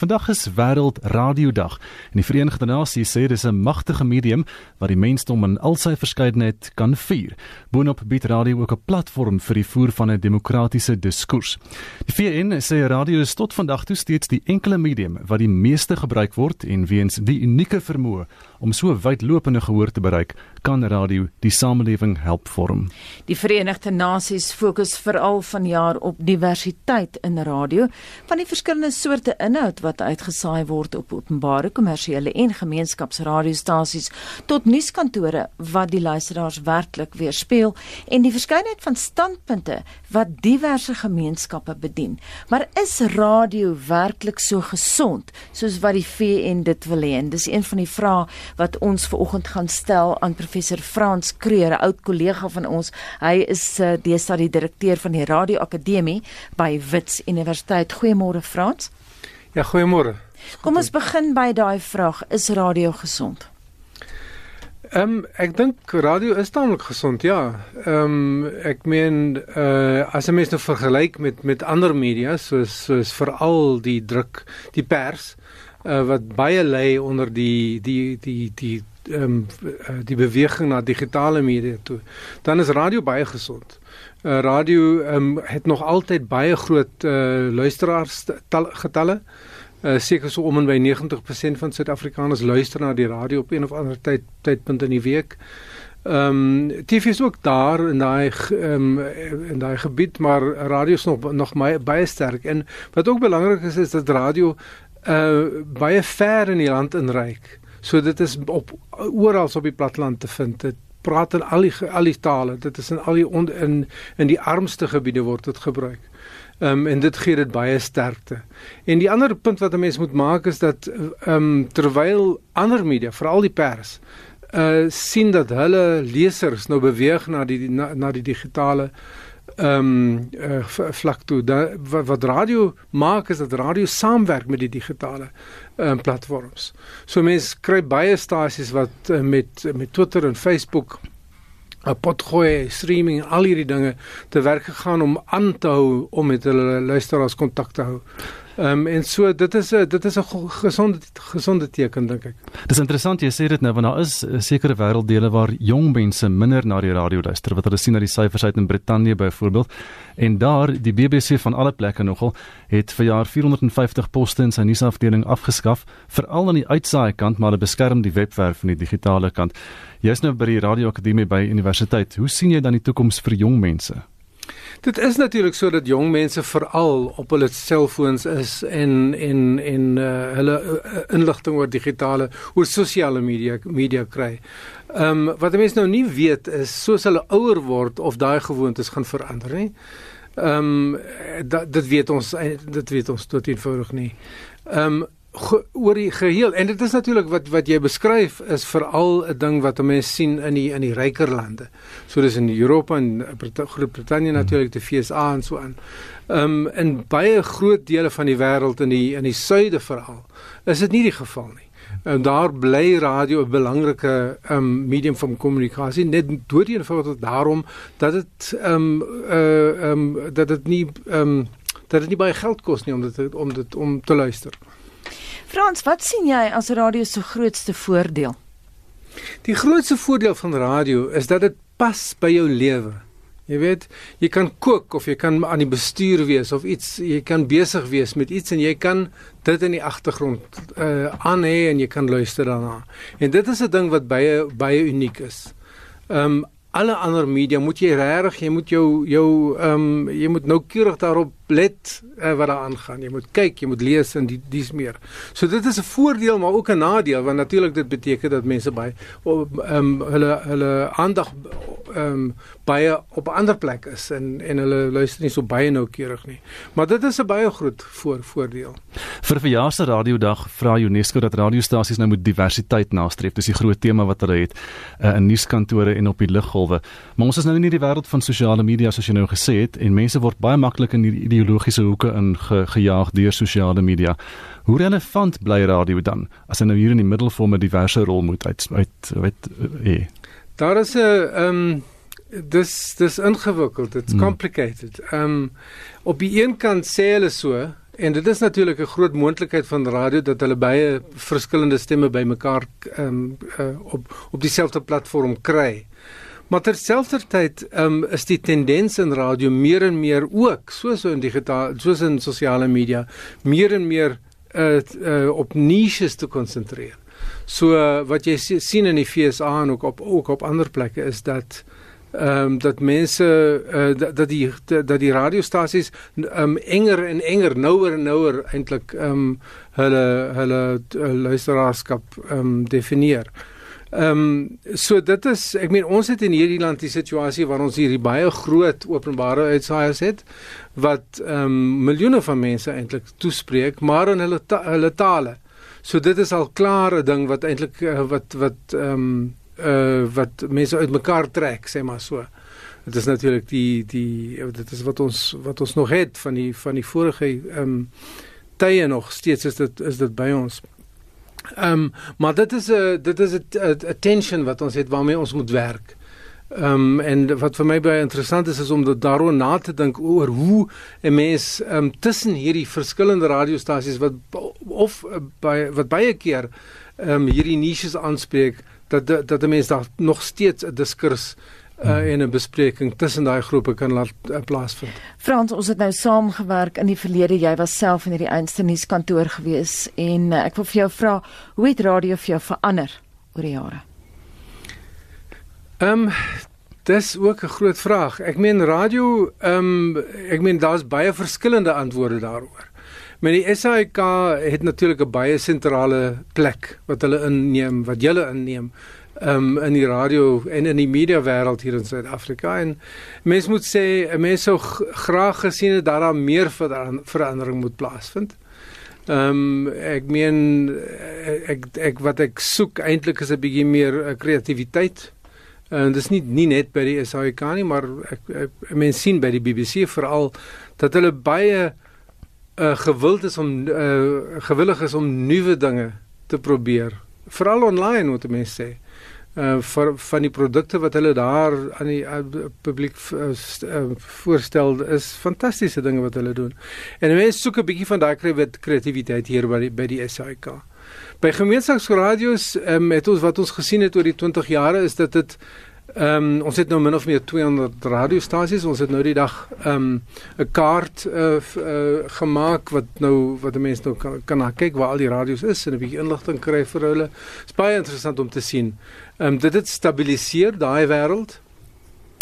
Vandag is wêreld radiodag en die Verenigde Nasies sê dis 'n magtige medium wat die mensdom in al sy verskeidenheid kan vier. Boonop bied radio ook 'n platform vir die voer van 'n demokratiese diskurs. Die VN sê radio is tot vandag toe steeds die enkele medium wat die meeste gebruik word en weens die unieke vermoë om so wydlopende gehoor te bereik, kan radio die samelewing help vorm. Die Verenigde Nasies fokus veral vanjaar op diversiteit in radio, van die verskillende soorte inhoud wat uitgesaai word op openbare, kommersiële en gemeenskapsradiostasies tot nuuskantore wat die luisteraars werklik weerspieël en die verskeidenheid van standpunte wat diverse gemeenskappe bedien. Maar is radio werklik so gesond soos wat die VN dit wil hê? Dis een van die vrae wat ons ver oggend gaan stel aan professor Frans Kreer, 'n oud kollega van ons. Hy is uh, deesdae die direkteur van die Radio Akademie by Wits Universiteit. Goeiemôre Frans. Ja, goeiemôre. Kom ons begin by daai vraag, is radio gesond? Ehm um, ek dink radio is taamlik gesond, ja. Ehm um, ek meen uh as 'n mens nou vergelyk met met ander media soos soos veral die druk, die pers uh wat baie lê onder die die die die ehm um, die beweging na digitale media toe. Dan is radio baie gesond. Uh radio ehm um, het nog altyd baie groot uh luisteraars getalle. Uh seker so om en by 90% van Suid-Afrikaners luister na die radio op een of ander tyd tydpunt in die week. Ehm um, TV is ook daar in daai ehm um, in daai gebied, maar radio is nog nog baie sterk en wat ook belangrik is is dat radio uh baie ver in die land inreik. So dit is op oral op die platteland te vind. Dit praat in al die al die tale. Dit is in al die on, in in die armste gebiede word dit gebruik. Ehm um, en dit gee dit baie sterkte. En die ander punt wat 'n mens moet maak is dat ehm um, terwyl ander media, veral die pers, uh sien dat hulle lesers nou beweeg na die na, na die digitale ehm um, uh, vlak toe. Da, wat, wat radio maak is dat radio saamwerk met die digitale ehm um, platforms. So mense kry baie stasies wat uh, met met Twitter en Facebook 'n potgooi streaming al hierdie dinge te werk gegaan om aan te hou om met hulle luisteraars kontak te hou. Ehm um, en so dit is 'n dit is 'n gesonde gesonde teken dink ek. Dis interessant jy sê dit nou want daar is sekere wêrelddele waar jong mense minder na die radio luister wat hulle sien na die syfers uit in Brittanje byvoorbeeld en daar die BBC van alle plekke nogal het vir jaar 450 poste in sy nuusafdeling afgeskaf veral aan die uitsaai kant maar hulle beskerm die webwerf van die digitale kant. Jy's nou by die Radio Akademie by universiteit. Hoe sien jy dan die toekoms vir jong mense? Dit is natuurlik so dat jong mense veral op hulle selfoons is en en en uh, hulle uh, inligting oor digitale oor sosiale media media kry. Ehm um, wat mense nou nie weet is soos hulle ouer word of daai gewoontes gaan verander nie. Ehm um, dit weet ons dit weet ons tot eenvoudig nie. Ehm um, oor die geheel en dit is natuurlik wat wat jy beskryf is veral 'n ding wat mense sien in die in die ryker lande. So dis in Europa en Groot-Brittanje natuurlik die FSA en so aan. Ehm um, in baie groot dele van die wêreld in die in die suide veral is dit nie die geval nie. En daar bly radio 'n belangrike um, medium van kommunikasie net deur die eenvoudig daarom dat dit ehm um, uh ehm um, dat dit nie ehm um, dat dit nie baie geld kos nie om dit om dit om te luister. Frans, wat sien jy as radio se grootste voordeel? Die grootste voordeel van radio is dat dit pas by jou lewe. Jy weet, jy kan kook of jy kan aan die bestuur wees of iets, jy kan besig wees met iets en jy kan dit in die agtergrond uh aan hê en jy kan luister daarna. En dit is 'n ding wat baie baie uniek is. Um alle ander media moet jy regtig, jy moet jou jou um jy moet noukeurig daarop let uh, wat daar aangaan. Jy moet kyk, jy moet lees en die dis meer. So dit is 'n voordeel maar ook 'n nadeel want natuurlik dit beteken dat mense baie ehm um, hulle hulle aandag ehm um, baie op 'n ander plek is en en hulle luister nie so baie noukeurig nie. Maar dit is 'n baie groot voor voordeel. Vir verjaarsdag radiodag vra UNESCO dat radiostasies nou moet diversiteit nastreef. Dis die groot tema wat hulle het uh, in nuuskantore en op die luggolwe. Maar ons is nou nie die wêreld van sosiale media soos jy nou gesê het en mense word baie maklik in die ideologiese hoeke in ge, gejaag deur sosiale media. Hoe relevant bly radio dan as hy nou hier in die middel van 'n diverse rol moet uit uit weet eh. Daar is 'n ehm um, dis dis ingewikkeld, it's hmm. complicated. Ehm um, op die een kant sê hulle so En dit is natuurlik 'n groot moontlikheid van radio dat hulle baie verskillende stemme bymekaar ehm um, uh, op op dieselfde platform kry. Maar terselfdertyd um, is die tendens in radio meer en meer ook soos in digitaal soos in sosiale media meer en meer uh, uh, op niches te konsentreer. So uh, wat jy sien in die FSA en ook op ook op ander plekke is dat ehm um, dat mense uh, dat, dat die dat die radiostasies ehm um, enger en enger nouer en nouer eintlik ehm um, hulle hulle luisteraarskap ehm um, definieer. Ehm um, so dit is ek meen ons het in hierdie land die situasie waar ons hierdie baie groot openbare uitsaaiers het wat ehm um, miljoene van mense eintlik toespreek maar in hulle ta hulle tale. So dit is al klaar 'n ding wat eintlik uh, wat wat ehm um, uh wat mense uitmekaar trek sê maar so. Dit is natuurlik die die dit is wat ons wat ons nog het van die van die vorige ehm um, tye nog steeds is dit is dit by ons. Ehm um, maar dit is 'n dit is 'n attention wat ons het waarmee ons moet werk. Ehm um, en wat vir my baie interessant is is om daaroor na te dink oor hoe 'n mens ehm um, tussen hierdie verskillende radiostasies wat of uh, by wat baie keer ehm um, hierdie niches aanspreek dat dat 'n mens daar nog steeds 'n diskurs uh, en 'n bespreking tussen daai groepe kan laat uh, plaasvind. Frans, ons het nou saamgewerk in die verlede. Jy was self in hierdie einste nuuskantoor gewees en uh, ek wil vir jou vra, hoe het radio vir jou verander oor die jare? Ehm um, dis ook 'n groot vraag. Ek meen radio, ehm um, ek meen daar's baie verskillende antwoorde daaroor. Maar die SAK het natuurlik 'n baie sentrale plek wat hulle inneem, wat hulle inneem um, in die radio en in die media wêreld hier in Suid-Afrika en mens moet sê mense sou graag gesien het dat daar meer verandering moet plaasvind. Ehm um, ek meen ek ek wat ek soek eintlik is 'n bietjie meer uh, kreatiwiteit. En dis nie nie net by die SAK nie, maar ek, ek mense sien by die BBC veral dat hulle baie uh, gewild is om uh, gewillig is om nuwe dinge te probeer. Veral online moet mense sê uh vir van die produkte wat hulle daar aan die uh, publiek uh, uh, voorstel is fantastiese dinge wat hulle doen. En mense soek 'n bietjie van daai kreatiwiteit hier by die, by die SAK. By gemeenskapsradio's um, het ons wat ons gesien het oor die 20 jare is dat dit Ehm um, ons het nou min of meer 200 radiostasies. Ons het nou die dag ehm um, 'n kaart uh, uh gemaak wat nou wat mense nou kan kan kyk waar al die radio's is en 'n bietjie inligting kry vir hulle. Dit is baie interessant om te sien. Ehm um, dit het stabiliseer daai wêreld.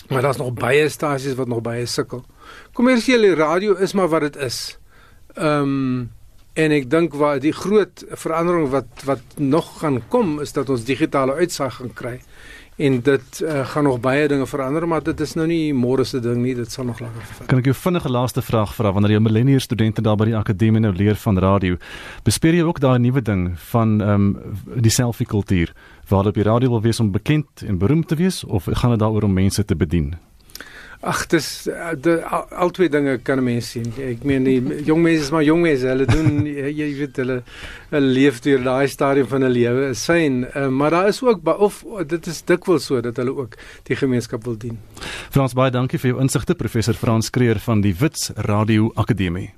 Maar daar's nog baie stasies wat nog baie sukkel. Kommersiële radio is maar wat dit is. Ehm um, en ek dink waar die groot verandering wat wat nog gaan kom is dat ons digitale uitsaag gaan kry en dit uh, gaan nog baie dinge verander maar dit is nou nie môre se ding nie dit sal nog langer vat. Kan ek jou vinnige laaste vraag vra wanneer jy millennial studente daar by die akademie nou leer van radio bespreek jy ook daai nuwe ding van ehm um, die selfie kultuur waar op die radio wil wees om bekend en beroemd te wees of gaan dit daaroor om mense te bedien? Ag dis eh, de al twee dinge kan 'n mens sien. Ek meen die jong mense is maar jong mense. Hulle doen jy weet hulle hulle leef deur daai stadium van hulle lewe. Is fyn, uh, maar daar is ook of dit is dikwels so dat hulle ook die gemeenskap wil dien. Frans baie dankie vir jou insigte professor Frans Kreer van die Wits Radio Akademie.